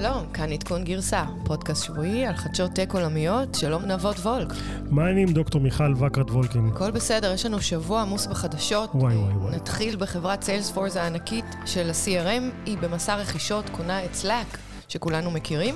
שלום, כאן עדכון גרסה, פודקאסט שבועי על חדשות טק עולמיות, שלום נבות וולק. מה העניינים דוקטור מיכל וקרת וולקין? הכל בסדר, יש לנו שבוע עמוס בחדשות. וואי וואי וואי. נתחיל בחברת סיילספורס הענקית של ה-CRM, היא במסע רכישות, קונה את Slack, שכולנו מכירים.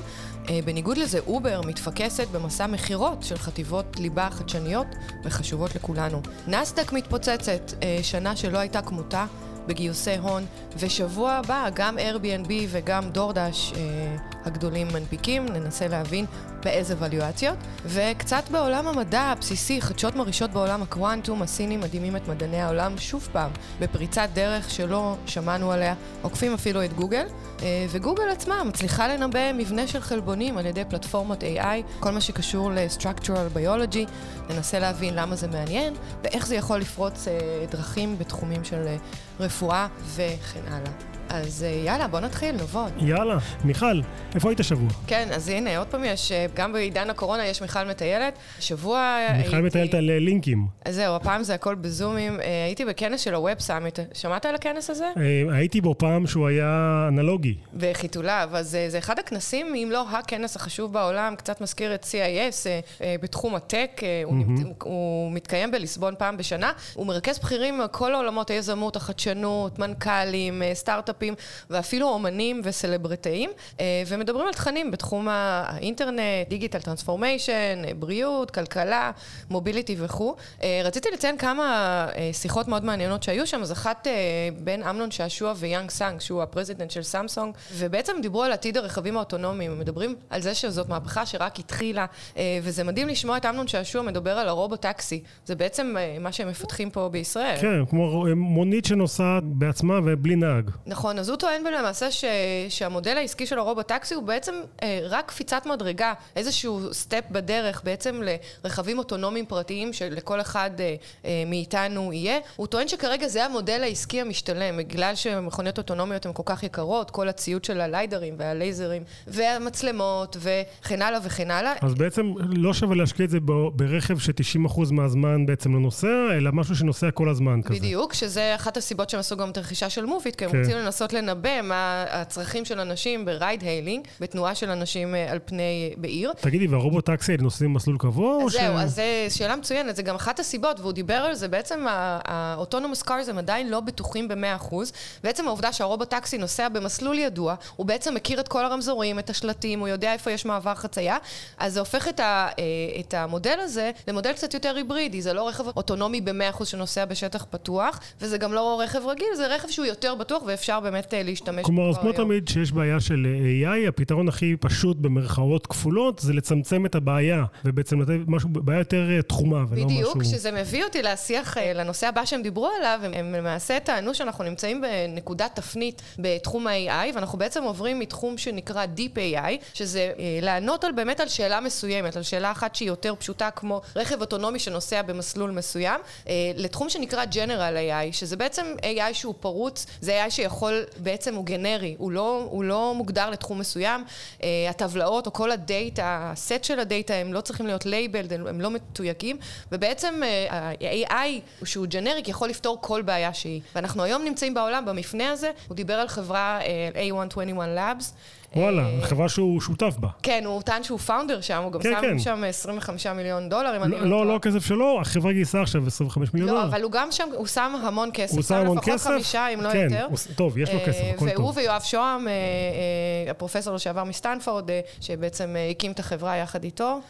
אה, בניגוד לזה, אובר מתפקסת במסע מכירות של חטיבות ליבה חדשניות וחשובות לכולנו. נסדק מתפוצצת, אה, שנה שלא הייתה כמותה. בגיוסי הון, ושבוע הבא גם Airbnb וגם דורדש אה, הגדולים מנפיקים, ננסה להבין באיזה ווליואציות. וקצת בעולם המדע הבסיסי, חדשות מרעישות בעולם הקוונטום, הסינים מדהימים את מדעני העולם שוב פעם, בפריצת דרך שלא שמענו עליה, עוקפים אפילו את גוגל. אה, וגוגל עצמה מצליחה לנבא מבנה של חלבונים על ידי פלטפורמות AI, כל מה שקשור ל-structural biology, ננסה להבין למה זה מעניין, ואיך זה יכול לפרוץ אה, דרכים בתחומים של אה, רפואה וכן הלאה. אז יאללה, בוא נתחיל, נבוד. יאללה. מיכל, איפה היית שבוע? כן, אז הנה, עוד פעם יש, גם בעידן הקורונה יש מיכל מטיילת. שבוע מיכל הייתי... מטיילת על לינקים. אז זהו, הפעם זה הכל בזומים. הייתי בכנס של הווב סאמיט. שמעת על הכנס הזה? הייתי בו פעם שהוא היה אנלוגי. בחיתוליו, אז זה אחד הכנסים, אם לא הכנס החשוב בעולם, קצת מזכיר את CIS בתחום הטק. הוא מתקיים בליסבון פעם בשנה. הוא מרכז בכירים מכל העולמות, היזמות, החדשנות, מנכ"לים, סטארט-אפ. סטארט-אפים, ואפילו אומנים וסלבריטאים, אה, ומדברים על תכנים בתחום האינטרנט, digital transformation, בריאות, כלכלה, mobility וכו'. אה, רציתי לציין כמה אה, שיחות מאוד מעניינות שהיו שם, אז אחת בין אמנון שעשוע ויאנג סאנג, שהוא ה president של סמסונג, ובעצם דיברו על עתיד הרכבים האוטונומיים, מדברים על זה שזאת מהפכה שרק התחילה, וזה מדהים לשמוע את אמנון שעשוע מדבר על הרובוטקסי, זה בעצם מה שהם מפתחים פה בישראל. כן, כמו מונית שנוסעת בעצמה ובלי נהג. נכון. נכון, אז הוא טוען למעשה ש... שהמודל העסקי של הרובוטקסי הוא בעצם אה, רק קפיצת מדרגה, איזשהו סטפ בדרך בעצם לרכבים אוטונומיים פרטיים שלכל אחד אה, אה, מאיתנו יהיה. הוא טוען שכרגע זה המודל העסקי המשתלם, בגלל שמכוניות אוטונומיות הן כל כך יקרות, כל הציוד של הליידרים והלייזרים והמצלמות וכן הלאה וכן הלאה. אז בעצם לא שווה להשקיע את זה ברכב ש-90% מהזמן בעצם לא נוסע, אלא משהו שנוסע כל הזמן כזה. בדיוק, שזה אחת הסיבות שהם עשו גם את הרכישה של מוביט, כי הם כן. רוצים לנסות לנסות לנבא מה הצרכים של אנשים ב ride hailing, בתנועה של אנשים אה, על פני בעיר. תגידי, וה robot taxi נוסעים מסלול קבוע ש... זהו, אז זו שאלה מצוינת, זה גם אחת הסיבות, והוא דיבר על זה, בעצם ה autonomous cars הם עדיין לא בטוחים ב-100%. בעצם העובדה שה robot taxi נוסע במסלול ידוע, הוא בעצם מכיר את כל הרמזורים, את השלטים, הוא יודע איפה יש מעבר חצייה, אז זה הופך את, ה, אה, את המודל הזה למודל קצת יותר היברידי, זה לא רכב אוטונומי ב-100% שנוסע בשטח פתוח, וזה גם לא רכב רגיל, זה רכב שהוא יותר בטוח ואפשר באמת אה, להשתמש כלומר, כמו תמיד שיש בעיה של AI, הפתרון הכי פשוט במרכאות כפולות זה לצמצם את הבעיה, ובעצם לתת משהו, בעיה יותר אה, תחומה ולא בדיוק, משהו... בדיוק, שזה מביא אותי להשיח, אה, לנושא הבא שהם דיברו עליו, הם, הם למעשה טענו שאנחנו נמצאים בנקודת תפנית בתחום ה-AI, ואנחנו בעצם עוברים מתחום שנקרא Deep AI, שזה לענות על באמת על שאלה מסוימת, על שאלה אחת שהיא יותר פשוטה כמו רכב אוטונומי שנוסע במסלול מסוים, לתחום שנקרא General AI, שזה בעצם AI שהוא פרוץ, זה AI שיכול בעצם הוא גנרי, הוא לא, הוא לא מוגדר לתחום מסוים. אה, הטבלאות או כל הדאטה, הסט של הדאטה, הם לא צריכים להיות labeled, הם, הם לא מתויגים, ובעצם אה, ה-AI שהוא ג'נריק יכול לפתור כל בעיה שהיא. ואנחנו היום נמצאים בעולם במפנה הזה, הוא דיבר על חברה אה, AI21 Labs. וואלה, אה, חברה שהוא שותף בה. כן, הוא טען שהוא founder שם, הוא גם כן, שם כן. שם 25 מיליון דולר, אם אני לא טועה. לא, לא הכסף שלו, החברה גייסה עכשיו 25 מיליון לא, דולר. לא, אבל הוא גם שם, הוא שם המון כסף. הוא שם המון כסף? לפחות חמישה, אם לא כן, יותר. כן, טוב, יש לו כסף, הכל טוב. והוא ויואב שוהם, אה, אה, הפרופסור לשעבר מסטנפורד, שבעצם הקים את החברה יחד איתו,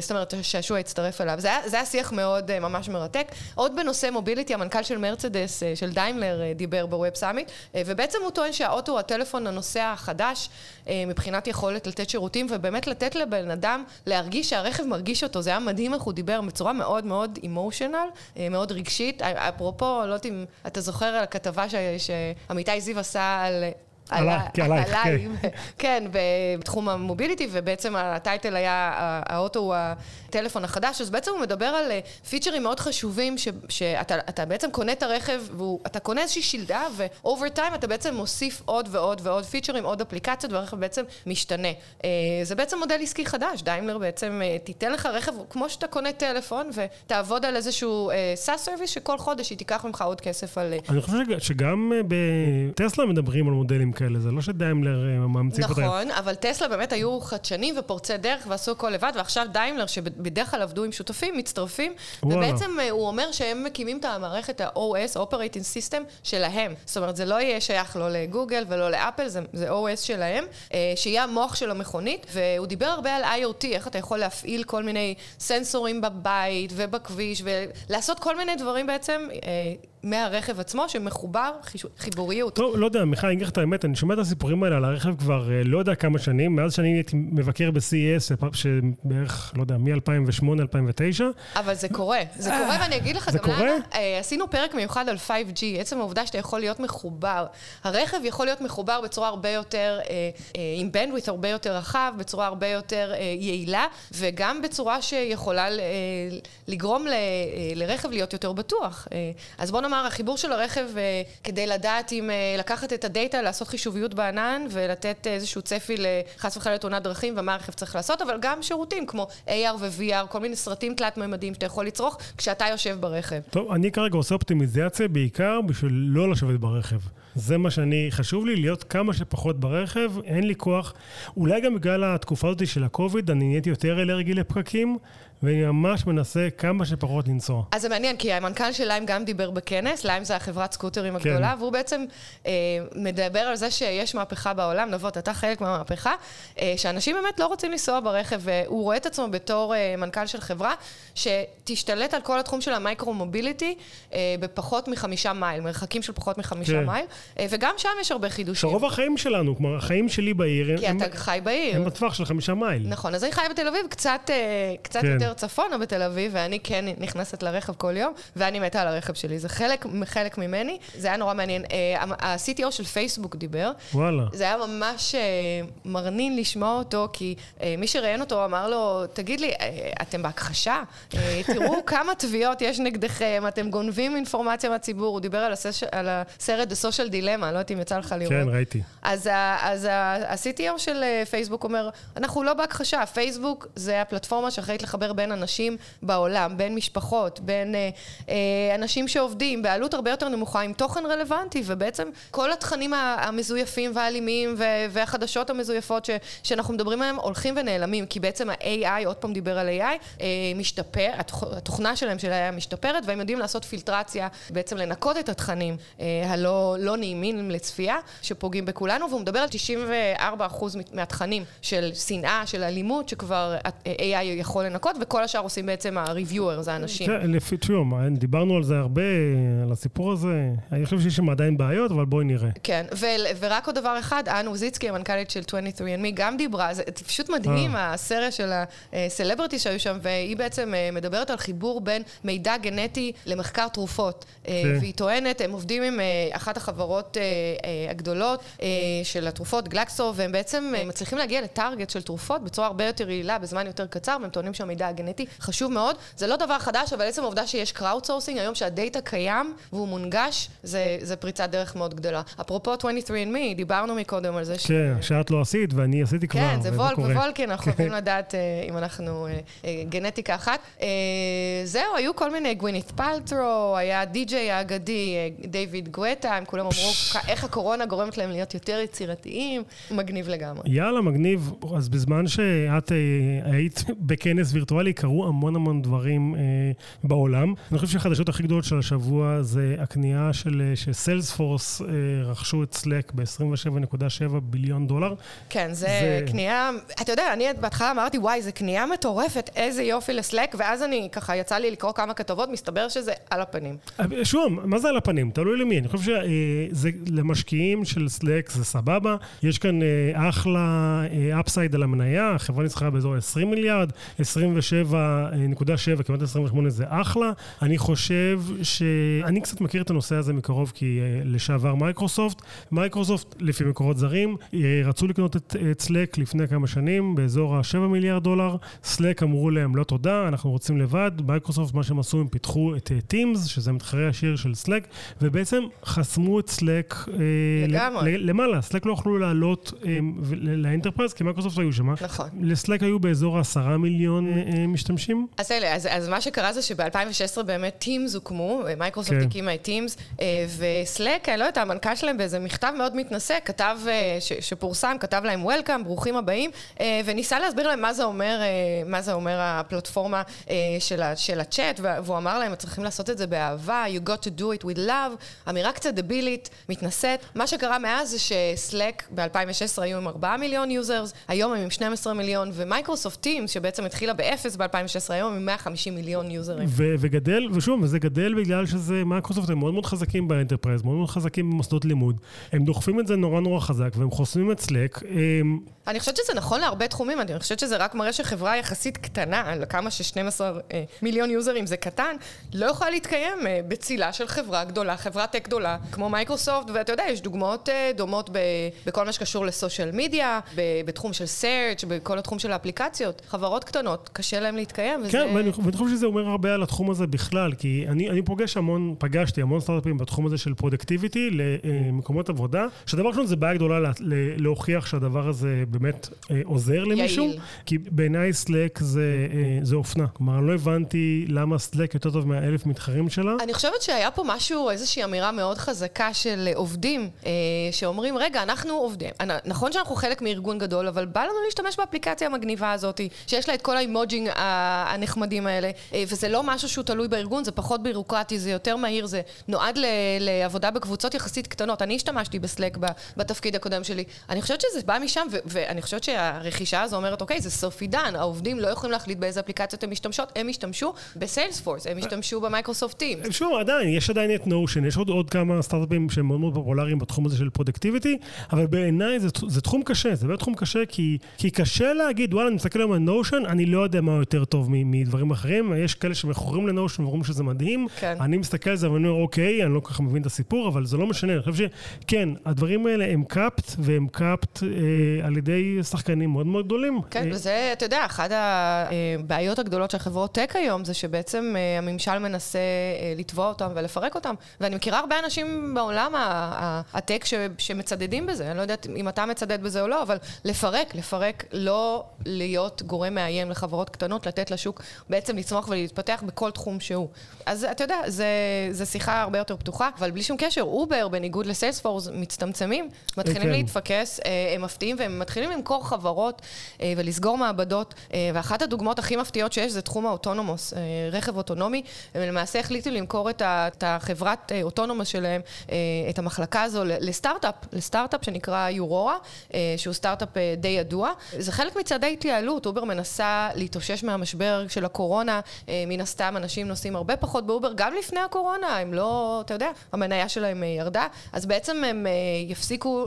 זאת אומרת, שעשוע הצטרף אליו. זה היה, זה היה שיח מאוד ממש מרתק. עוד בנושא mobility, המנכ"ל של מרצדס, של דיימלר, דיבר ב Web Summit, ובעצם הוא טוען שהאוטו הוא הטלפון הנוסע החדש, מבחינת יכול יכולת לתת שירותים, ובאמת לתת לבן אדם להרגיש שהרכב מרגיש אותו. זה היה מדהים איך הוא דיבר בצורה מאוד מאוד emotional, אה, מאוד רגשית. אפרופו, לא יודעת אם אתה זוכר על הכתבה שעמיתי זיו עשה על... עליי, עליי, כן. כן, בתחום המוביליטי, ובעצם ה title היה, האוטו הוא הטלפון החדש, אז בעצם הוא מדבר על פיצ'רים מאוד חשובים, ש, שאתה בעצם קונה את הרכב, ואתה קונה איזושהי שלדה, ו over time אתה בעצם מוסיף עוד ועוד ועוד פיצ'רים, עוד אפליקציות, והרכב בעצם משתנה. זה בעצם מודל עסקי חדש, דיימלר בעצם תיתן לך רכב כמו שאתה קונה טלפון, ותעבוד על איזשהו SaaS service, שכל חודש היא תיקח ממך עוד כסף על... אני חושב שגם בטסלה מדברים על מודלים דברים כאלה, זה לא שדיימלר אה, ממציאים אותם. נכון, אבל טסלה באמת היו חדשנים ופורצי דרך ועשו הכל לבד, ועכשיו דיימלר, שבדרך כלל עבדו עם שותפים, מצטרפים, וואלה. ובעצם אה, הוא אומר שהם מקימים את המערכת ה-OS, Operating System, שלהם. זאת אומרת, זה לא יהיה שייך לא לגוגל ולא לאפל, זה, זה OS שלהם, שיהיה המוח של המכונית, והוא דיבר הרבה על IoT, איך אתה יכול להפעיל כל מיני סנסורים בבית ובכביש, ולעשות כל מיני דברים בעצם מהרכב עצמו שמחובר, חיבוריות. טוב, לא יודע, מיכל, אני אגיד לך את האמת, אני שומע את הסיפורים האלה על הרכב כבר אה, לא יודע כמה שנים, מאז שאני הייתי מבקר ב-CES, שבערך, לא יודע, מ-2008-2009. אבל זה קורה, זה אה, קורה, ואני אגיד לך גם למה, אה, עשינו פרק מיוחד על 5G, עצם העובדה שאתה יכול להיות מחובר. הרכב יכול להיות מחובר בצורה הרבה יותר, עם bandwidth הרבה יותר רחב, בצורה הרבה יותר יעילה, וגם בצורה שיכולה לגרום לרכב להיות יותר בטוח. אז בוא נאמר... החיבור של הרכב אה, כדי לדעת אם אה, לקחת את הדאטה, לעשות חישוביות בענן ולתת איזשהו צפי לחס וחלילה תאונת דרכים ומה הרכב צריך לעשות, אבל גם שירותים כמו AR ו-VR, כל מיני סרטים תלת-ממדיים שאתה יכול לצרוך כשאתה יושב ברכב. טוב, אני כרגע עושה אופטימיזציה בעיקר בשביל לא לשבת ברכב. זה מה שאני, חשוב לי להיות כמה שפחות ברכב, אין לי כוח. אולי גם בגלל התקופה הזאת של הקוביד, אני נהייתי יותר אלרגי לפקקים, ואני ממש מנסה כמה שפחות לנסוע. אז זה מעניין, כי המנכ"ל של ליים גם דיבר בכנס, ליים זה החברת סקוטרים הגדולה, כן. והוא בעצם אה, מדבר על זה שיש מהפכה בעולם, נבות, אתה חלק מהמהפכה, אה, שאנשים באמת לא רוצים לנסוע ברכב, והוא רואה את עצמו בתור אה, מנכ"ל של חברה, שתשתלט על כל התחום של ה micro-mobility אה, בפחות מחמישה מייל, מרחקים של פחות מחמישה כן. מייל, אה, וגם שם יש הרבה חידושים. שרוב החיים שלנו, כלומר, החיים שלי בעיר, כי הם, אתה חי בעיר. הם בטווח של חמישה מייל. נכון, אז אני בתל אביב, קצת, אה, קצת כן. יותר יותר צפונה בתל אביב, ואני כן נכנסת לרכב כל יום, ואני מתה על הרכב שלי. זה חלק, חלק ממני, זה היה נורא מעניין. אה, ה-CTO של פייסבוק דיבר. וואלה. זה היה ממש אה, מרנין לשמוע אותו, כי אה, מי שראיין אותו אמר לו, תגיד לי, אתם בהכחשה? תראו כמה תביעות יש נגדכם, אתם גונבים אינפורמציה מהציבור. הוא דיבר על, הסש... על הסרט The Social Dilemma, לא יודעת אם יצא לך לראות. כן, ראיתי. אז ה-CTO של פייסבוק אומר, אנחנו לא בהכחשה, פייסבוק זה הפלטפורמה שאחראית לחבר בין אנשים בעולם, בין משפחות, בין אה, אה, אנשים שעובדים בעלות הרבה יותר נמוכה עם תוכן רלוונטי, ובעצם כל התכנים המזויפים והאלימים והחדשות המזויפות ש, שאנחנו מדברים עליהם הולכים ונעלמים, כי בעצם ה-AI, עוד פעם דיבר על AI, אה, משתפר, התוכנה שלהם של AI משתפרת, והם יודעים לעשות פילטרציה, בעצם לנקות את התכנים אה, הלא לא נעימים לצפייה, שפוגעים בכולנו, והוא מדבר על 94% מהתכנים של שנאה, של אלימות, שכבר AI יכול לנקות, וכל השאר עושים בעצם ה-reviewer, זה האנשים. כן, לפי תשום, דיברנו על זה הרבה, על הסיפור הזה. אני חושב שיש שם עדיין בעיות, אבל בואי נראה. כן, ורק עוד דבר אחד, אנו וזיצקי, המנכ"לית של 23andMe, גם דיברה, זה פשוט מדהים, אה. הסרט של הסלבריטי שהיו שם, והיא בעצם אה, מדברת על חיבור בין מידע גנטי למחקר תרופות. אה, כן. והיא טוענת, הם עובדים עם אחת החברות הגדולות של התרופות, גלקסו, והם בעצם מצליחים להגיע לטארגט של תרופות בצורה הרבה יותר יעילה, בזמן יותר קצר, והם טוענים שהמידע הגנטי חשוב מאוד. זה לא דבר חדש, אבל עצם העובדה שיש sourcing היום שהדאטה קיים והוא מונגש, זה, זה פריצת דרך מאוד גדולה. אפרופו 23andMe, דיברנו מקודם על זה ש... כן, שאת לא עשית ואני עשיתי כבר, כן, זה walk the walk, אנחנו יכולים כן. לדעת uh, אם אנחנו uh, uh, גנטיקה אחת. זהו, היו כל מיני, גווינית פלטרו, היה די.ג'יי האגדי, דיוויד גואטה, הם כולם אמרו איך הקורונה גורמת להם להיות יותר יצירתיים, מגניב לגמרי. יאללה, מגניב. אז בזמן שאת היית בכנס וירטואלי, קרו המון המון דברים אה, בעולם. אני חושב שהחדשות הכי גדולות של השבוע זה הקנייה של, סיילספורס, אה, רכשו את סלק ב-27.7 ביליון דולר. כן, זה, זה קנייה, אתה יודע, אני בהתחלה אמרתי, וואי, זה קנייה מטורפת, איזה יופי לסלק, ואז אני, ככה, יצא לי לקרוא כמה כתובות, מסתבר שזה על הפנים. אה, שוב, מה זה על הפנים? תלוי למי. אני חושב שזה למשקיעים של סלק זה סבבה. יש כאן אה, אחלה upside על המניה, החברה נסחרה באזור 20 מיליארד, 27.7, כמעט 28 זה אחלה. אני חושב ש... אני קצת מכיר את הנושא הזה מקרוב, כי אה, לשעבר מייקרוסופט. מייקרוסופט, לפי מקורות זרים, אה, רצו לקנות את, סלק לפני כמה שנים, באזור ה-7 מיליארד דולר. סלק אמרו להם, לא תודה, אנחנו רוצים לבד. מייקרוסופט, מה שהם עשו, הם פיתחו את Teams, שזה מתחרה ישיר של Slack, ובעצם חסמו את לגמרי. למעלה. Slack לא יכלו לעלות ל enterprise, כי מייקרוסופט היו שם. נכון. לסלק היו באזור העשרה מיליון משתמשים. אז אלה, אז, אז מה שקרה זה שב-2016 באמת Teams הוקמו, מייקרוסופט כן. הקימה את Teams, וסלק, אני לא יודעת, המנכ"ל שלהם באיזה מכתב מאוד מתנשא, כתב, ש, שפורסם, כתב להם Welcome, ברוכים הבאים, וניסה להסביר להם מה זה אומר, מה זה אומר הפלטפורמה של, של הצ'אט, והוא אמר להם, צריכים לעשות את זה באהבה, you got to do it with love, אמירה קצת דבילית, מתנשאת. מה שקרה מאז זה שסלק ב-2016 היו עם 4 מיליון users, היום הם עם 12 מיליון, ומייקרוסופט Teams, שבעצם התחילה באפס ב-2016, היום עם 150 מיליון יוזרים. ו- וגדל, ושוב, זה גדל בגלל שזה, מייקרוסופט הם מאוד מאוד חזקים ב enterprise, מאוד מאוד חזקים במוסדות לימוד. הם דוחפים את זה נורא נורא חזק, והם חוסמים את סלק. הם... אני חושבת שזה נכון להרבה תחומים, אני חושבת שזה רק מראה שחברה יחסית קטנה, לכמה ש-12 אה, מיליון יוזרים זה קטן, לא יכולה להתקיים אה, בצילה של חברה גדולה, חברת tech גדולה, כמו מייקרוסופט, ואתה יודע, יש דוגמאות אה, דומות ב- בכל מה שקשור ל social media, ב- בתחום של search, בכל התחום של האפליקציות. חברות קטנות, קשה להן להתקיים, וזה... כן, ואני, ואני חושב שזה אומר הרבה על התחום הזה בכלל, כי אני, אני פוגש המון, פגשתי המון סטארט-אפים בתחום הזה של productivity למקומות עבודה, שדבר ראשון זה בעיה גדולה לה, להוכיח שהדבר הזה באמת אה, עוזר למישהו. יעיל. כי בעיניי סלק זה, אה, זה אופנה. כלומר, לא הבנתי למה סלק יותר טוב מהאלף מתחרים שלה. אני חושבת שהיה פה משהו, איזושהי אמירה מאוד חזקה של עובדים, אה, שאומרים, רגע, אנחנו עובדים. נכון שאנחנו חלק מארגון גדול, אבל בא לנו להשתמש באפליקציה המגניבה הזאת, שיש לה את כל האימוג'ינג הנחמדים האלה, אה, וזה לא משהו שהוא תלוי בארגון, זה פחות בירוקרטי, זה יותר מהיר, זה נועד לעבודה בקבוצות יחסית קטנות. אני השתמשתי בסלק בתפקיד הקודם שלי. אני חושבת שזה בא משם, ואני חושבת שהרכישה הזו אומרת, אוקיי, זה סוף עידן, העובדים לא יכולים להחליט באיזה אפליקציות הם משתמשות, הם ישתמשו בסיילספורס, הם ישתמשו במייקרוסופט Teams. שוב, עדיין, יש עדיין את Notion, יש עוד, עוד כמה סטארט-אפים שהם מאוד מאוד פופולריים בתחום הזה של productivity, אבל בעיניי זה, זה תחום קשה, זה באמת תחום קשה, כי, כי קשה להגיד, וואלה, אני מסתכל היום על Notion, אני לא יודע מה יותר טוב מדברים אחרים, יש כאלה שמכורים ל Notion ואומרים שזה מדהים, כן. אני מסתכל על זה ואני אומר, אוקיי, אני לא כל כך מבין את הסיפור, אבל זה לא משנה, אני חושב שכן, הדברים האלה הם קאפט, והם קאפט אה, על ידי שחקנים מאוד מאוד גדולים. כן, אה, וזה, אתה יודע, אחת הבעיות הגדולות של חברות טק היום, זה שבעצם אה, הממשל מנסה אה, לתבוע אותם ולפרק אותם, ואני מכירה הרבה אנשים בעולם הטק שמצדדים בזה, אני לא יודעת אם אתה מצדד בזה או לא, אבל לפרק, לפרק, לא להיות גורם מאיים לחברות קטנות, לתת לשוק בעצם לצמוח ולהתפתח בכל תחום שהוא. אז אתה יודע, זה שיחה הרבה יותר פתוחה, אבל בלי שום קשר, אובר, בניגוד לסיילספורס, מצטמצמים, מתחילים כן. להתפקס, אה, הם מפתיעים והם מתחילים למכור חברות אה, ולסגור מעבדות, אה, ואחת הדוגמאות הכי מפתיעות שיש זה תחום ה autonomous, רכב אוטונומי, הם למעשה החליטו למכור את החברת autonomous שלהם, את המחלקה הזו לסטארט-אפ, לסטארט-אפ שנקרא אורורה, שהוא סטארט-אפ די ידוע. זה חלק מצעדי התייעלות, אובר מנסה להתאושש מהמשבר של הקורונה, מן הסתם אנשים נוסעים הרבה פחות באובר, גם לפני הקורונה, הם לא, אתה יודע, המניה שלהם ירדה, אז בעצם הם יפסיקו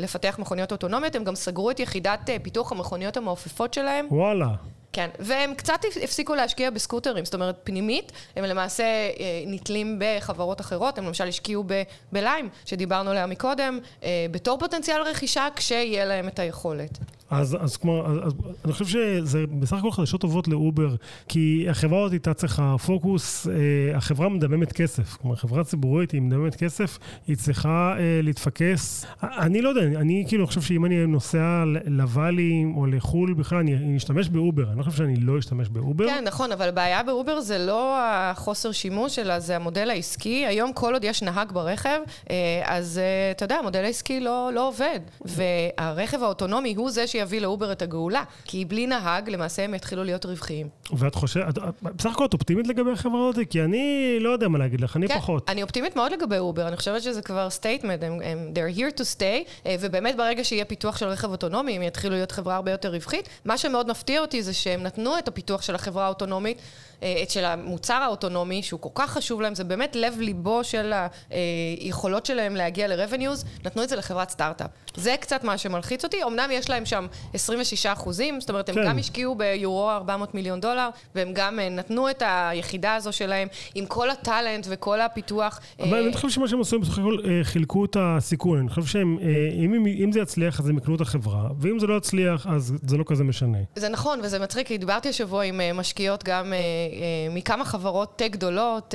לפתח מכוניות אוטונומיות, הם גם סגרו את יחידת פיתוח המכוניות המעופפות שלהם. וואלה. כן, והם קצת הפסיקו להשקיע בסקוטרים, זאת אומרת, פנימית, הם למעשה אה, נתלים בחברות אחרות, הם למשל השקיעו בליים, שדיברנו עליה מקודם, אה, בתור פוטנציאל רכישה, כשיהיה להם את היכולת. אז, אז כמו, אז, אז אני חושב שזה בסך הכל חדשות טובות לאובר, כי החברה הזאת הייתה צריכה פוקוס, אה, החברה מדממת כסף, כלומר חברה ציבורית היא מדממת כסף, היא צריכה אה, להתפקס. אני לא יודע, אני כאילו חושב שאם אני נוסע ל Valley או לחו"ל בכלל, אני, אני אשתמש באובר, לא חושב שאני לא אשתמש באובר. כן, נכון, אבל הבעיה באובר זה לא החוסר שימוש, אלא זה המודל העסקי. היום כל עוד יש נהג ברכב, אה, אז אה, אתה יודע, המודל העסקי לא, לא עובד, והרכב האוטונומי הוא זה ש... שיביא לאובר את הגאולה. כי בלי נהג, למעשה הם יתחילו להיות רווחיים. ואת חושבת, בסך הכל את אופטימית לגבי החברה הזאת? כי אני לא יודע מה להגיד לך, אני כן, פחות. אני אופטימית מאוד לגבי אובר, אני חושבת שזה כבר statement, הם, הם they're here to stay, אה, ובאמת ברגע שיהיה פיתוח של רכב אוטונומי, הם יתחילו להיות חברה הרבה יותר רווחית. מה שמאוד מפתיע אותי זה שהם נתנו את הפיתוח של החברה האוטונומית, של המוצר האוטונומי, שהוא כל כך חשוב להם, זה באמת לב ליבו של היכולות שלהם להגיע ל-revenues, נתנו את זה לחברת סטארט-אפ. זה קצת מה שמלחיץ אותי, אמנם יש להם שם 26 אחוזים, זאת אומרת, הם כן. גם השקיעו ביורו 400 מיליון דולר, והם גם אה, נתנו את היחידה הזו שלהם עם כל הטאלנט וכל הפיתוח. אבל אני חושב שמה שהם עשו, הם בסך הכל אה, חילקו את הסיכון. אני חושב שהם, אה, אם, אם זה יצליח, אז הם יקנו את החברה, ואם זה לא יצליח, אז זה לא כזה משנה. זה נכון, וזה מצחיק, כי דיברתי השבוע עם משקיעות גם מכמה חברות tech גדולות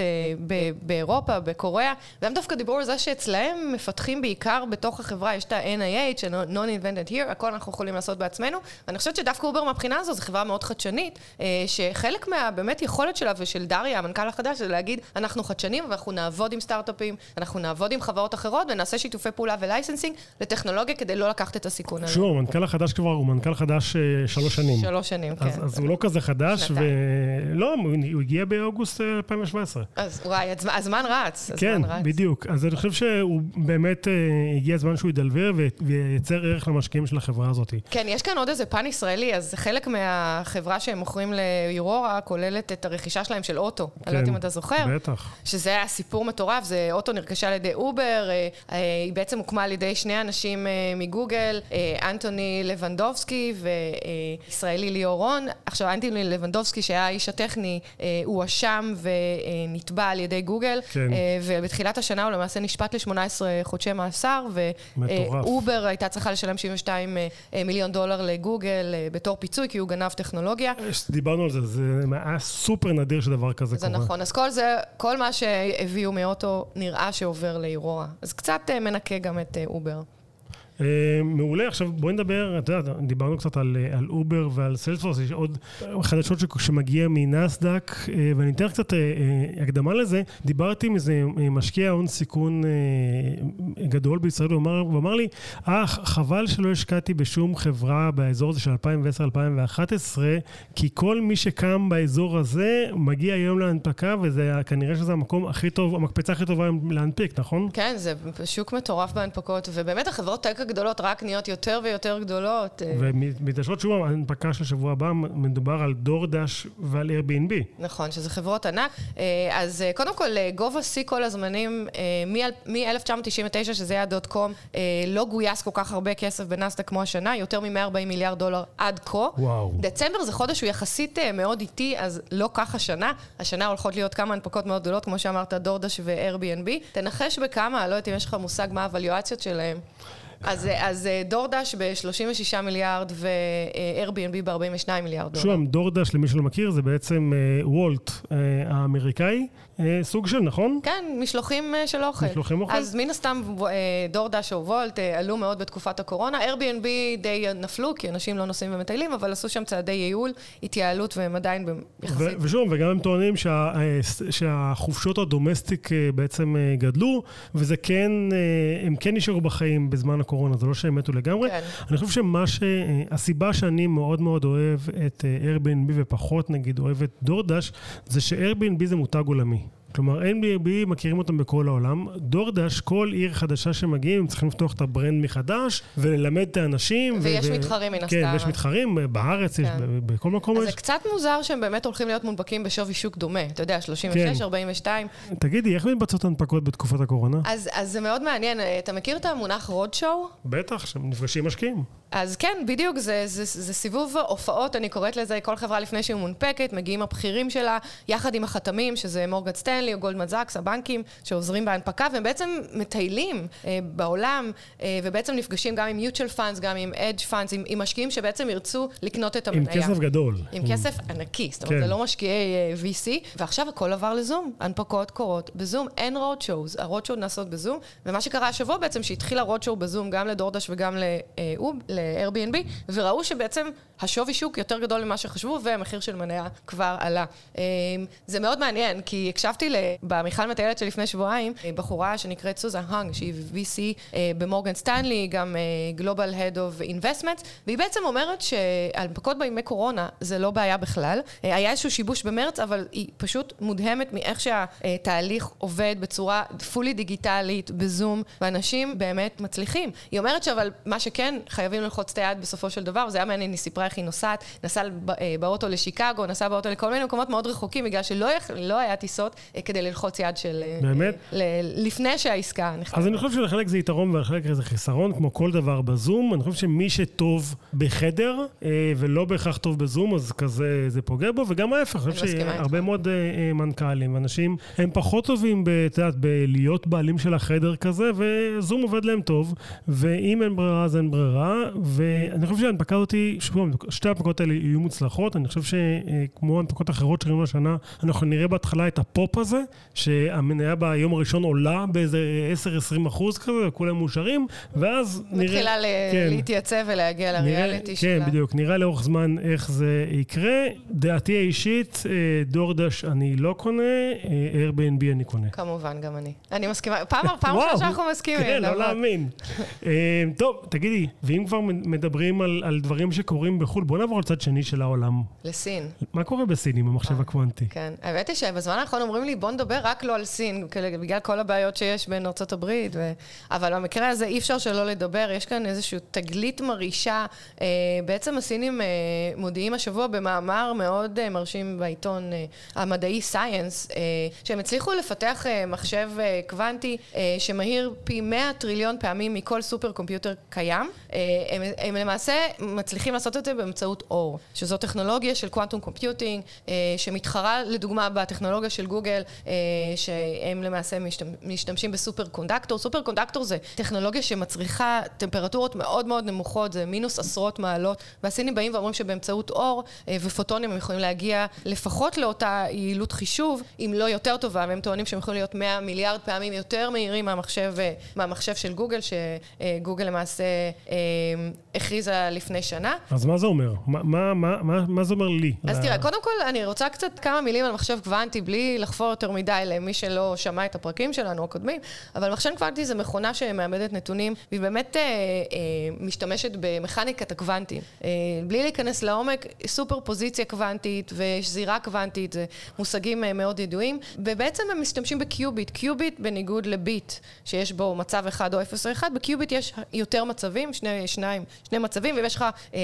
באירופה, בקוריאה, והם דווקא דיברו על זה שאצלהם מפתחים בעיקר בתוך החברה, יש את ה-NIH, Not Invented Here, הכל אנחנו יכולים לעשות בעצמנו, ואני חושבת שדווקא אובר מהבחינה הזו זו חברה מאוד חדשנית, שחלק מהבאמת יכולת שלה ושל דריה, המנכ"ל החדש, זה להגיד, אנחנו חדשנים ואנחנו נעבוד עם סטארט-אפים, אנחנו נעבוד עם חברות אחרות ונעשה שיתופי פעולה ו licensing לטכנולוגיה כדי לא לקחת את הסיכון הזה. שוב, המנכ"ל החדש כבר הוא מנכ"ל חדש אה, שלוש שנים. שלוש שנים, כן. אז, אז הוא לא כזה חדש, ולא, הוא הגיע באוגוסט 2017. אה, אז וואי, הזמן רץ. כן, רץ. בדיוק. אז אני חושב שהוא באמת, אה, הגיע הזמן שהוא ידלבר וייצר ערך למשקיעים של החברה הזאת. כן, יש כאן עוד איזה פן ישראלי, אז חלק מהחברה שהם מוכרים ליורורה כוללת את הרכישה שלהם של אוטו. כן, אני לא יודעת אם אתה זוכר. בטח. שזה היה סיפור מטורף, זה אוטו נרכשה על ידי אובר, היא בעצם הוקמה על ידי שני אנשים מגוגל, אנתוני לבנדובסקי וישראלי ליאור רון. עכשיו, אנטוני לבנדובסקי, שהיה האיש הטכני, הואשם ונתבע על ידי גוגל. כן. ובתחילת השנה הוא למעשה נשפט ל-18 חודשי מאסר. ואובר הייתה צריכה לשלם 72 מיליון דולר לגוגל בתור פיצוי, כי הוא גנב טכנולוגיה. דיברנו על זה, זה היה סופר נדיר שדבר כזה זה קורה. זה נכון, אז כל זה, כל מה שהביאו מאוטו נראה שעובר לאורורה. אז קצת מנקה גם את אובר. מעולה, עכשיו בואי נדבר, אתה יודע, דיברנו קצת על, על אובר ועל סיילספורס, יש עוד חדשות שמגיע מנסדא"ק, ואני אתן קצת הקדמה לזה. דיברתי עם איזה משקיע הון סיכון גדול בישראל, הוא אמר, הוא אמר לי, אה, חבל שלא השקעתי בשום חברה באזור הזה של 2010-2011, כי כל מי שקם באזור הזה מגיע היום להנפקה, וכנראה שזה המקום הכי טוב, המקפצה הכי טובה להנפיק, נכון? כן, זה שוק מטורף בהנפקות, ובאמת החברות טק הגדולות רק נהיות יותר ויותר גדולות. ומתעשרות שוב, ההנפקה של שבוע הבא מדובר על דורדש ועל Airbnb. נכון, שזה חברות ענק. אז קודם כל, גובה שיא כל הזמנים, מ-1999, שזה היה דוט קום, לא גויס כל כך הרבה כסף בנסדק כמו השנה, יותר מ-140 מיליארד דולר עד כה. וואו. דצמבר זה חודש שהוא יחסית מאוד איטי, אז לא כך השנה. השנה הולכות להיות כמה הנפקות מאוד גדולות, כמו שאמרת, דורדש ו-Airbnb. תנחש בכמה, לא יודעת אם יש לך מושג מה הוואליואציות שלהם. אז, אז דורדש ב-36 מיליארד ו-Airbnb ב-42 מיליארד דולר. שוב, דורדש, למי שלא מכיר, זה בעצם וולט האמריקאי, סוג של, נכון? כן, משלוחים של אוכל. משלוחים אוכל. אז מן הסתם דורדש או וולט עלו מאוד בתקופת הקורונה. Airbnb די נפלו, כי אנשים לא נוסעים ומטיילים, אבל עשו שם צעדי ייעול, התייעלות, והם עדיין יחסית. ושוב, וגם הם טוענים שה, שהחופשות ה domestic בעצם גדלו, וזה כן, הם כן נשארו בחיים בזמן הקורונה, זה לא שהם מתו לגמרי. כן. אני חושב שמה ש... הסיבה שאני מאוד מאוד אוהב את Airbnb ופחות נגיד אוהב את דורדש, זה ש-Airbnb זה מותג עולמי. כלומר, Airbnb מכירים אותם בכל העולם. דורדש, כל עיר חדשה שמגיעים, הם צריכים לפתוח את ה brand מחדש וללמד את האנשים. ויש ו- מתחרים מן הסתם. כן, ויש מתחרים, בארץ, כן. יש, בכל מקום אז יש. זה קצת מוזר שהם באמת הולכים להיות מונפקים בשווי שוק דומה. אתה יודע, 36, כן. 42. תגידי, איך מתבצעות הנפקות בתקופת הקורונה? אז, אז זה מאוד מעניין. אתה מכיר את המונח רודשואו? בטח, שהם נפגשים משקיעים. אז כן, בדיוק, זה, זה, זה, זה סיבוב הופעות, אני קוראת לזה, כל חברה לפני שהיא מונפקת, מגיעים הבכירים שלה, יחד עם החתמים, שזה מורגד סטנלי או גולדמן זאקס, הבנקים שעוזרים בהנפקה, והם בעצם מטיילים אה, בעולם, אה, ובעצם נפגשים גם עם mutual funds, גם עם edge funds, עם, עם משקיעים שבעצם ירצו לקנות את המניה. עם כסף גדול. עם עם... כסף ענקי, זאת אומרת, כן. זה לא משקיעי אה, VC, ועכשיו הכל עבר לזום, הנפקות קורות בזום, אין road shows, ה-road show נעשות בזום, ומה שקרה השבוע בעצם, שהתחיל ה-road show בזום גם לדורדש וגם לאוב, ל-Airbnb, וראו שבעצם השווי שוק יותר גדול ממה שחשבו, והמחיר של מניה כבר עלה. זה מאוד מעניין, כי הקשבתי במיכל מטיילת שלפני שבועיים, בחורה שנקראת סוזה האנג, שהיא VC במורגן סטנלי, גם Global Head of Investments, והיא בעצם אומרת שהנפקות בימי קורונה זה לא בעיה בכלל. היה איזשהו שיבוש במרץ, אבל היא פשוט מודהמת מאיך שהתהליך עובד בצורה פולי דיגיטלית, בזום, ואנשים באמת מצליחים. היא אומרת שאבל מה שכן, חייבים ללחוץ את היד בסופו של דבר, וזה היה מעניין, היא סיפרה איך היא נוסעת, נסעה באוטו לשיקגו, נסעה באוטו לכל מיני מקומות מאוד רחוקים, בגלל שלא לא היה טיסות כדי ללחוץ יד של... באמת? לפני שהעסקה נחתמה. אז אני חושב שלחלק זה יתרון ולחלק זה חיסרון, כמו כל דבר בזום. אני חושב שמי שטוב בחדר, ולא בהכרח טוב בזום, אז כזה זה פוגע בו, וגם ההפך. אני חושב שהרבה מאוד מנכ"לים, אנשים, הם פחות טובים, את יודעת, בלהיות בעלים של החדר כזה, וזום עובד להם טוב, ואם אין ברירה, אז אין ברירה, ואני חושב שההנפקה הזאת, שוב, שתי ההנפקות האלה יהיו מוצלחות. אני חושב שכמו הנפקות אחרות שראינו השנה, אנחנו נראה בהתחלה את הפופ הזה, שהמניה ביום הראשון עולה באיזה 10-20 אחוז כזה, וכולם מאושרים, ואז נראה... מתחילה כן, להתייצב ולהגיע לריאליטי שלה. כן, בדיוק. נראה לאורך זמן איך זה יקרה. דעתי האישית, אה, דורדש אני לא קונה, אה, Airbnb אני קונה. כמובן, גם אני. אני מסכימה. פעם ראשונה שאנחנו מסכימים. כן, לא להאמין. אה, טוב, תגידי, ואם כבר מדברים על, על דברים שקורים בחו"ל, בוא נעבור לצד שני של העולם. לסין. מה קורה בסין עם המחשב הקוונטי? כן, האמת היא שבזמן האחרון אומרים לי, בוא נדבר רק לא על סין, בגלל כל הבעיות שיש בין ארה"ב, ו... אבל במקרה הזה אי אפשר שלא לדבר, יש כאן איזושהי תגלית מרעישה. אה, בעצם הסינים אה, מודיעים השבוע במאמר מאוד אה, מרשים בעיתון אה, המדעי סייאנס, אה, שהם הצליחו לפתח אה, מחשב אה, קוונטי אה, שמהיר פי 100 טריליון פעמים מכל supercomputer קיים. אה, הם, הם למעשה מצליחים לעשות את זה באמצעות אור, שזו טכנולוגיה של quantum computing, אה, שמתחרה לדוגמה בטכנולוגיה של גוגל, אה, שהם למעשה משתמשים ב superconductor. superconductor זה טכנולוגיה שמצריכה טמפרטורות מאוד מאוד נמוכות, זה מינוס עשרות מעלות, והסינים באים ואומרים שבאמצעות אור ופוטונים הם יכולים להגיע לפחות לאותה יעילות חישוב, אם לא יותר טובה, והם טוענים שהם יכולים להיות 100 מיליארד פעמים יותר מהירים מהמחשב, מהמחשב של גוגל, שגוגל למעשה הכריזה לפני שנה. אז מה זה אומר? מה, מה, מה, מה, מה זה אומר לי? אז תראה, קודם כל אני רוצה קצת כמה מילים על מחשב קוונטי, בלי לחפור יותר מדי למי שלא שמע את הפרקים שלנו הקודמים, אבל מחשב קוונטי זה מכונה שמאמדת נתונים, והיא באמת אה, אה, משתמשת במכניקת הקוונטים. אה, בלי להיכנס לעומק, סופר פוזיציה קוונטית ושזירה קוונטית, זה מושגים אה, מאוד ידועים, ובעצם הם משתמשים בקיוביט. קיוביט בניגוד לביט, שיש בו מצב אחד או אפס או אחד, בקיוביט יש יותר מצבים, שני, שניים, שני מצבים, ואם יש לך אה,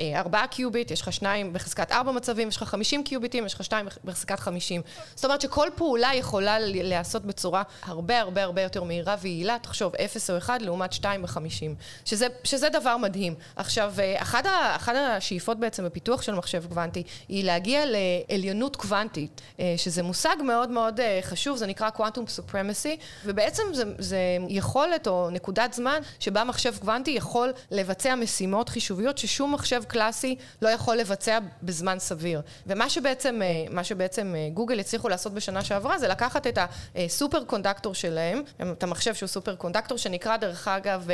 אה, ארבעה קיוביט, יש לך שניים בחזקת ארבע מצבים, יש לך חמישים קיוביטים, יש לך שתיים בחזקת חמישים. זאת אומרת שכל פעולה יכולה להיעשות בצורה הרבה הרבה הרבה יותר מהירה ויעילה, תחשוב, אפס או אחד לעומת שתיים בחמישים, שזה, שזה דבר מדהים. עכשיו, אה, אחת, ה, אחת השאיפות בעצם בפיתוח של מחשב קוונטי, היא להגיע לעליונות קוונטית, אה, שזה מושג מאוד מאוד אה, חשוב, זה נקרא Quantum Supremacy, ובעצם זה, זה יכולת או נקודת זמן שבה מחשב קוונטי יכול לבצע משימות חישוביות ששום מחשב קלאסי לא יכול לבצע בזמן סביר. ומה שבעצם, מה שבעצם גוגל הצליחו לעשות בשנה שעברה זה לקחת את הסופר קונדקטור שלהם, את המחשב שהוא סופר קונדקטור שנקרא דרך אגב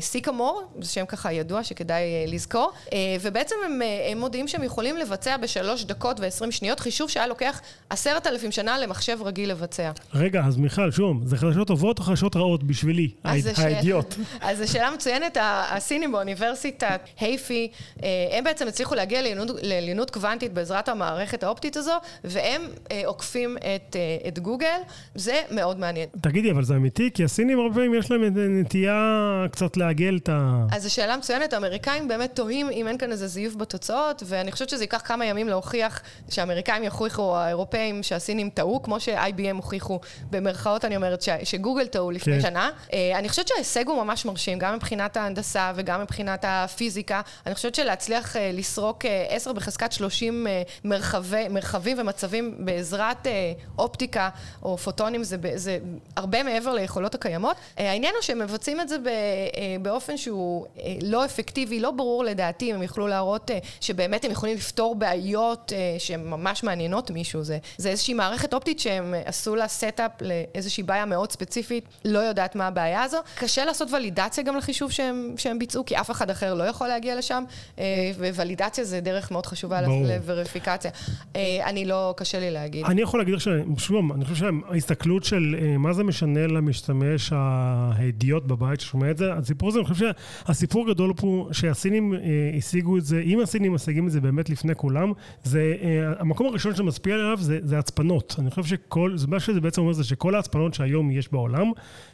סיקמור, זה שם ככה ידוע שכדאי לזכור, ובעצם הם, הם מודיעים שהם יכולים לבצע בשלוש דקות ועשרים שניות חישוב שהיה לוקח עשרת אלפים שנה למחשב רגיל לבצע. רגע, אז מיכל, שום, זה חדשות טובות או חדשות רעות בשבילי, האידיוט? אז זו שאלה מצוינת, הסינים באוניברסיטת הייפי, הם בעצם הצליחו להגיע לעליונות קוונטית בעזרת המערכת האופטית הזו, והם עוקפים את, את גוגל, זה מאוד מעניין. תגידי, אבל זה אמיתי? כי הסינים הרבה פעמים יש להם נטייה קצת לעגל את ה... אז זו שאלה מצוינת, האמריקאים באמת תוהים אם אין כאן איזה זיוף בתוצאות, ואני חושבת שזה ייקח כמה ימים להוכיח שהאמריקאים יוכיחו, האירופאים, שהסינים טעו, כמו ש-IBM הוכיחו, במרכאות אני אומרת, ש- שגוגל טעו לפני כן. שנה. אה, אני חושבת שההישג הוא ממש מרשים, גם מבחינת ההנדסה וגם מבחינת הפיזיקה. אני חושבת שלהצליח אה, לסרוק 10 אה, בחזקת 30 מרחבי, מרחבים ומצבים בעזרת אופטיקה או פוטונים, זה, זה הרבה מעבר ליכולות הקיימות. העניין הוא שהם מבצעים את זה באופן שהוא לא אפקטיבי, לא ברור לדעתי אם הם יוכלו להראות שבאמת הם יכולים לפתור בעיות שהן ממש מעניינות מישהו. זה, זה איזושהי מערכת אופטית שהם עשו לה setup לאיזושהי בעיה מאוד ספציפית, לא יודעת מה הבעיה הזו. קשה לעשות ולידציה גם לחישוב שהם, שהם ביצעו, כי אף אחד אחר לא יכול להגיע לשם, וולידציה זה דרך מאוד חשובה לווריפיקציה. אני לא, קשה לי להגיד. אני יכול להגיד לך שוב, אני חושב שההסתכלות של מה זה משנה למשתמש האידיוט בבית ששומע את זה, הסיפור הזה, אני חושב שהסיפור הגדול פה, שהסינים השיגו את זה, אם הסינים משיגים את זה באמת לפני כולם, זה, המקום הראשון שמשפיע עליו זה, זה הצפנות. אני חושב שכל, מה שזה בעצם אומר זה שכל ההצפנות שהיום יש בעולם,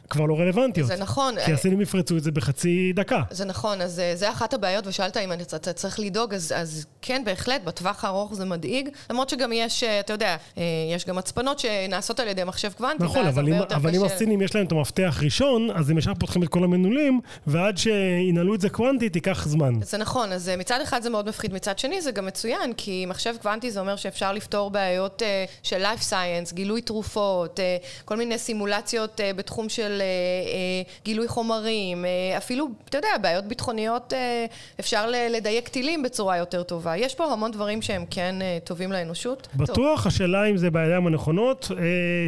כבר לא רלוונטיות. זה נכון. כי הסינים יפרצו את זה בחצי דקה. זה נכון, אז אה, זה אחת הבעיות, ושאלת אם אתה צריך לדאוג, אז, אז כן, בהחלט, בטווח הארוך זה מדאיג, למרות שגם יש, אה, אתה יודע, אה, יש גם הצפנות שנעשות על ידי מחשב קוונטי, נכון, אבל, אם, אבל אם הסינים יש להם את המפתח ראשון, אז הם ישר פותחים את כל המנעולים, ועד שינעלו את זה קוונטי, תיקח זמן. זה נכון, אז מצד אחד זה מאוד מפחיד, מצד שני זה גם מצוין, כי מחשב קוונטי זה אומר שאפשר לפתור בעיות של life science, גילוי תרופות, כל מיני סימולציות בתחום של... גילוי חומרים, אפילו, אתה יודע, בעיות בבעיות ביטחוניות אפשר לדייק טילים בצורה יותר טובה. יש פה המון דברים שהם כן טובים לאנושות. בטוח, טוב. השאלה אם זה בידיים הנכונות,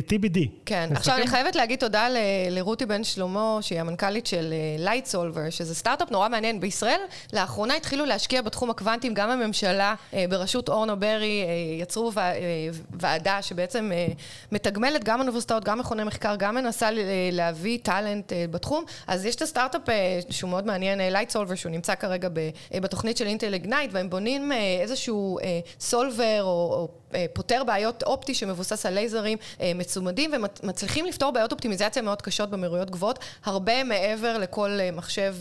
TBD. כן? עכשיו אני חייבת להגיד תודה לרותי בן שלמה, שהיא המנכ"לית של לייטסולבר, שזה סטארט-אפ נורא מעניין. בישראל לאחרונה התחילו להשקיע בתחום הקוונטים, גם הממשלה בראשות אורנה ברי יצרו ועדה שבעצם מתגמלת גם אוניברסיטאות, גם מכוני מחקר, גם מנסה להביא talent בתחום. אז יש את הסטארט-אפ שהוא מאוד מעניין, לייטסולבר, שהוא נמצא כרגע בתוכנית של אינטל אגנייט, והם בונים איזשהו סולבר או פותר בעיות אופטי שמבוסס על לייזרים מצומדים ומצליחים לפתור בעיות אופטימיזציה מאוד קשות במהירויות גבוהות, הרבה מעבר לכל מחשב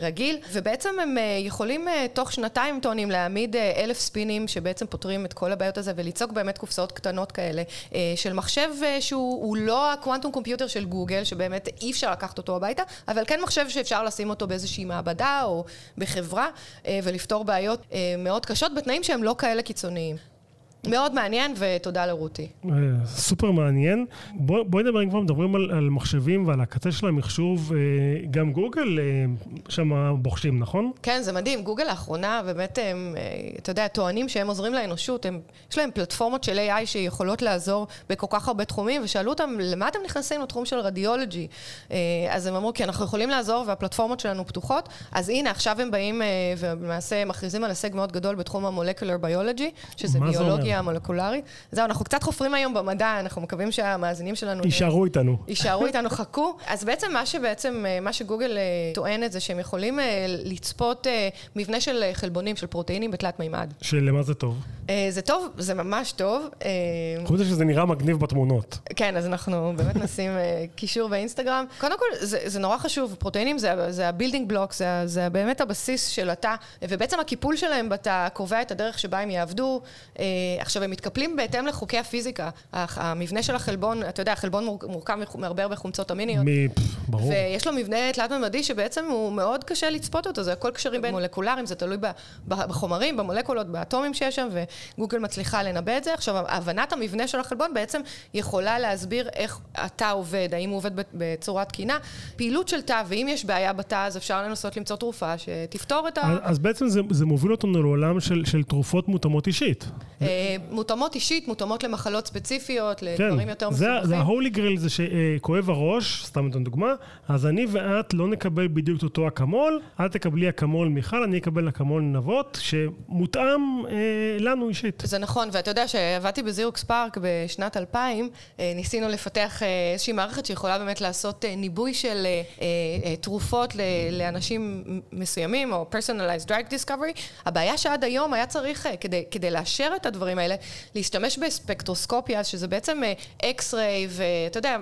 רגיל, ובעצם הם יכולים תוך שנתיים טונים להעמיד אלף ספינים שבעצם פותרים את כל הבעיות הזה וליצוק באמת קופסאות קטנות כאלה של מחשב שהוא לא הקוונטום קומפיוטר של גוגל, שבאמת אי אפשר לקחת אותו הביתה, אבל כן מחשב שאפשר לשים אותו באיזושהי מעבדה או בחברה ולפתור בעיות מאוד קשות בתנאים שהם לא כאלה קיצוניים. מאוד מעניין, ותודה לרותי. סופר מעניין. בואי בוא נדבר, אם כבר מדברים על, על מחשבים ועל הקצה של המחשוב, גם גוגל שם בוחשים, נכון? כן, זה מדהים. גוגל לאחרונה, באמת, הם, אתה יודע, טוענים שהם עוזרים לאנושות, הם, יש להם פלטפורמות של AI שיכולות לעזור בכל כך הרבה תחומים, ושאלו אותם, למה אתם נכנסים לתחום של רדיולוגי? אז הם אמרו, כי אנחנו יכולים לעזור והפלטפורמות שלנו פתוחות. אז הנה, עכשיו הם באים ולמעשה מכריזים על הישג מאוד גדול בתחום המולקולר ביולוגי, שזה ביולוגיה. המולקולרית. זהו, אנחנו קצת חופרים היום במדע, אנחנו מקווים שהמאזינים שלנו... יישארו איתנו. יישארו איתנו, חכו. אז בעצם מה שבעצם, מה שגוגל טוענת זה שהם יכולים לצפות מבנה של חלבונים, של פרוטאינים בתלת מימד. שלמה זה טוב? זה טוב, זה ממש טוב. חוץ מזה שזה נראה מגניב בתמונות. כן, אז אנחנו באמת נשים קישור באינסטגרם. קודם כל, זה, זה נורא חשוב, פרוטאינים זה, זה ה building block, זה, זה באמת הבסיס של התא, ובעצם הקיפול שלהם בתא קובע את הדרך שבה הם יעבדו. עכשיו, הם מתקפלים בהתאם לחוקי הפיזיקה. המבנה של החלבון, אתה יודע, החלבון מורכב מהרבה הרבה חומצות אמיניות. מ... ברור. ויש לו מבנה תלת-ממדי שבעצם הוא מאוד קשה לצפות אותו, זה הכל קשרים בין מולקולריים, זה תלוי בחומרים, במולקולות, באטומים שיש שם, וגוגל מצליחה לנבא את זה. עכשיו, הבנת המבנה של החלבון בעצם יכולה להסביר איך התא עובד, האם הוא עובד בצורה תקינה. פעילות של תא, ואם יש בעיה בתא, אז אפשר לנסות למצוא תרופה שתפתור את ה... אז בעצם זה, זה מוביל אותנו לעולם של, של תרופות מותאמות אישית. מותאמות אישית, מותאמות למחלות ספציפיות, לדברים כן. יותר מסובכים. זה ה-holy grail זה שכואב הראש, סתם נותן דוגמה, אז אני ואת לא נקבל בדיוק אותו אקמול, את תקבלי אקמול מיכל, אני אקבל אקמול נבות, שמותאם אה, לנו אישית. זה נכון, ואתה יודע שעבדתי בזירוקס פארק בשנת 2000, אה, ניסינו לפתח אה, איזושהי מערכת שיכולה באמת לעשות אה, ניבוי של אה, אה, תרופות ל, לאנשים מסוימים, או personalized drug discovery. הבעיה שעד היום היה צריך, אה, כדי, כדי לאשר את הדברים האלה, להשתמש בספקטרוסקופיה, שזה בעצם אקס-ריי, ואתה יודע,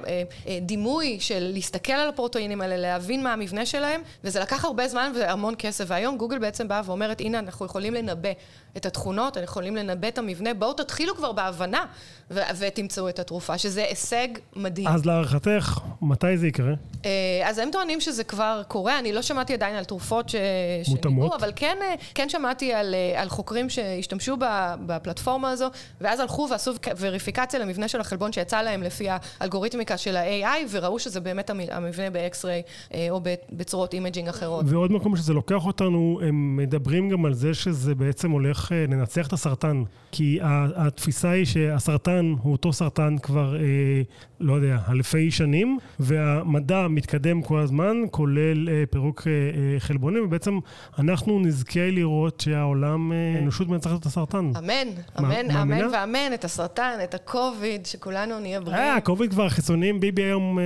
דימוי של להסתכל על הפרוטאינים האלה, להבין מה המבנה שלהם, וזה לקח הרבה זמן והמון כסף, והיום גוגל בעצם באה ואומרת, הנה, אנחנו יכולים לנבא את התכונות, אנחנו יכולים לנבא את המבנה, בואו תתחילו כבר בהבנה ו- ותמצאו את התרופה, שזה הישג מדהים. אז להערכתך, מתי זה יקרה? אז הם טוענים שזה כבר קורה, אני לא שמעתי עדיין על תרופות ש... שניבאו, אבל כן, כן שמעתי על, על חוקרים שהשתמשו בפלטפורמה הזו, ואז הלכו ועשו וריפיקציה למבנה של החלבון שיצא להם לפי האלגוריתמיקה של ה-AI, וראו שזה באמת המבנה ב-X-ray או בצורות imaging אחרות. ועוד מקום שזה לוקח אותנו, הם מדברים גם על זה שזה בעצם הולך לנצח את הסרטן, כי התפיסה היא שהסרטן הוא אותו סרטן כבר, אה, לא יודע, אלפי שנים, והמדע מתקדם כל הזמן, כולל אה, פירוק אה, חלבונים, ובעצם אנחנו נזכה לראות שהעולם, האנושות מנצחת את הסרטן. אמן, אמן, אמן ואמן, את הסרטן, את הקוביד, שכולנו נהיה בריאים. אה, הקוביד כבר חיסונים, ביבי היום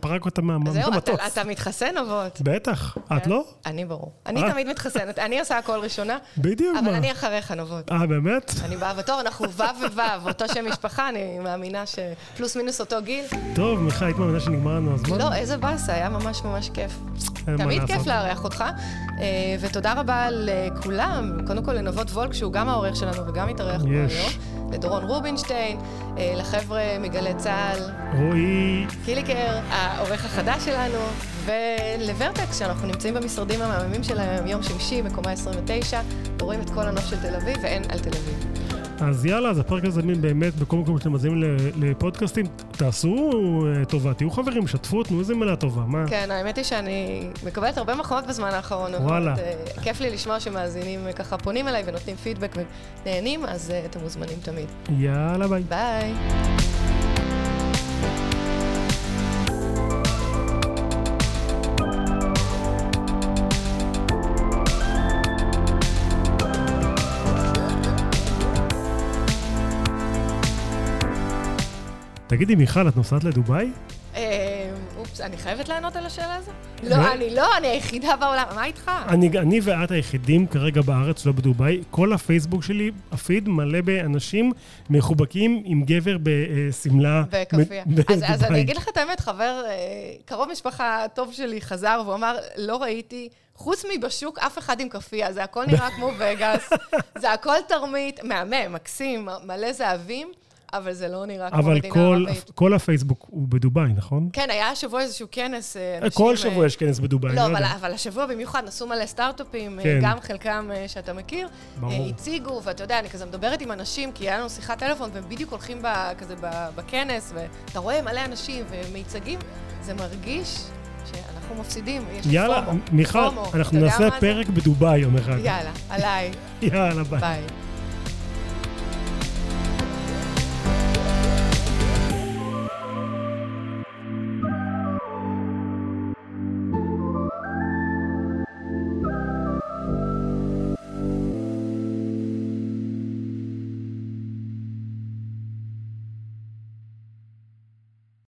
פרק אותה מהמטוס. זהו, אתה מתחסן אבות. בטח, את לא? אני ברור. אני תמיד מתחסנת, אני עושה הכל ראשונה. בדיוק, מה? אבל אני אחריך נבות. אה, באמת? אני באה בתור, אנחנו ו' וו', אותו שם משפחה, אני מאמינה שפלוס מינוס אותו גיל. טוב, מיכל, היית מאמינה שנגמר לנו הזמן? לא, איזה באסה, היה ממש ממש כיף. תמיד כיף לארח אותך, ותודה רבה לכולם, קודם כל לנבות וולק, שהוא גם העורך שלנו וגם התארח פה היום, לדורון רובינשטיין, לחבר'ה מגלי צה"ל. רועי. קיליקר, העורך החדש שלנו, ולוורטקס, שאנחנו נמצאים במשרדים המהממים שלהם, יום שמשי, מקומה 29, ורואים את כל הנוף של תל אביב, ואין על תל אביב. אז יאללה, אז הפרק הזה באמת, בכל מקום שאתם מאזינים לפודקאסטים, תעשו אה, טובה, תהיו חברים, שתפו, תנו איזה מילה טובה, מה? כן, האמת היא שאני מקבלת הרבה מחמאות בזמן האחרון. וואלה. uh, כיף לי לשמוע שמאזינים ככה פונים אליי ונותנים פידבק ונהנים, אז אתם מוזמנים תמיד. יאללה, ביי. ביי. תגידי, מיכל, את נוסעת לדובאי? אה, אופס, אני חייבת לענות על השאלה הזו? לא, אני לא, אני היחידה בעולם, מה איתך? אני ואת היחידים כרגע בארץ, לא בדובאי. כל הפייסבוק שלי, הפיד מלא באנשים מחובקים עם גבר בשמלה בכאפיה. אז אני אגיד לך את האמת, חבר, אה, קרוב משפחה טוב שלי חזר והוא אמר, לא ראיתי... חוץ מבשוק, אף אחד עם כאפיה, זה הכל נראה כמו וגאס, זה הכל תרמית, מהמם, מקסים, מלא זהבים. אבל זה לא נראה כמו מדינה ערבית. אבל כל הפייסבוק הוא בדובאי, נכון? כן, היה השבוע איזשהו כנס. אה, אנשים, כל שבוע אה, יש כנס בדובאי. לא, אבל, אבל השבוע במיוחד נסעו מלא סטארט-אפים, אה, כן. גם חלקם שאתה מכיר. ברור. הציגו, ואתה יודע, אני כזה מדברת עם אנשים, כי היה לנו שיחת טלפון, והם בדיוק הולכים כזה בכנס, ואתה רואה מלא אנשים ומיצגים, זה מרגיש שאנחנו מפסידים, יש יאללה, פומו. מיכל, אנחנו נעשה פרק בדובאי יום אחד. יאללה, עליי. יאללה, ביי. ביי.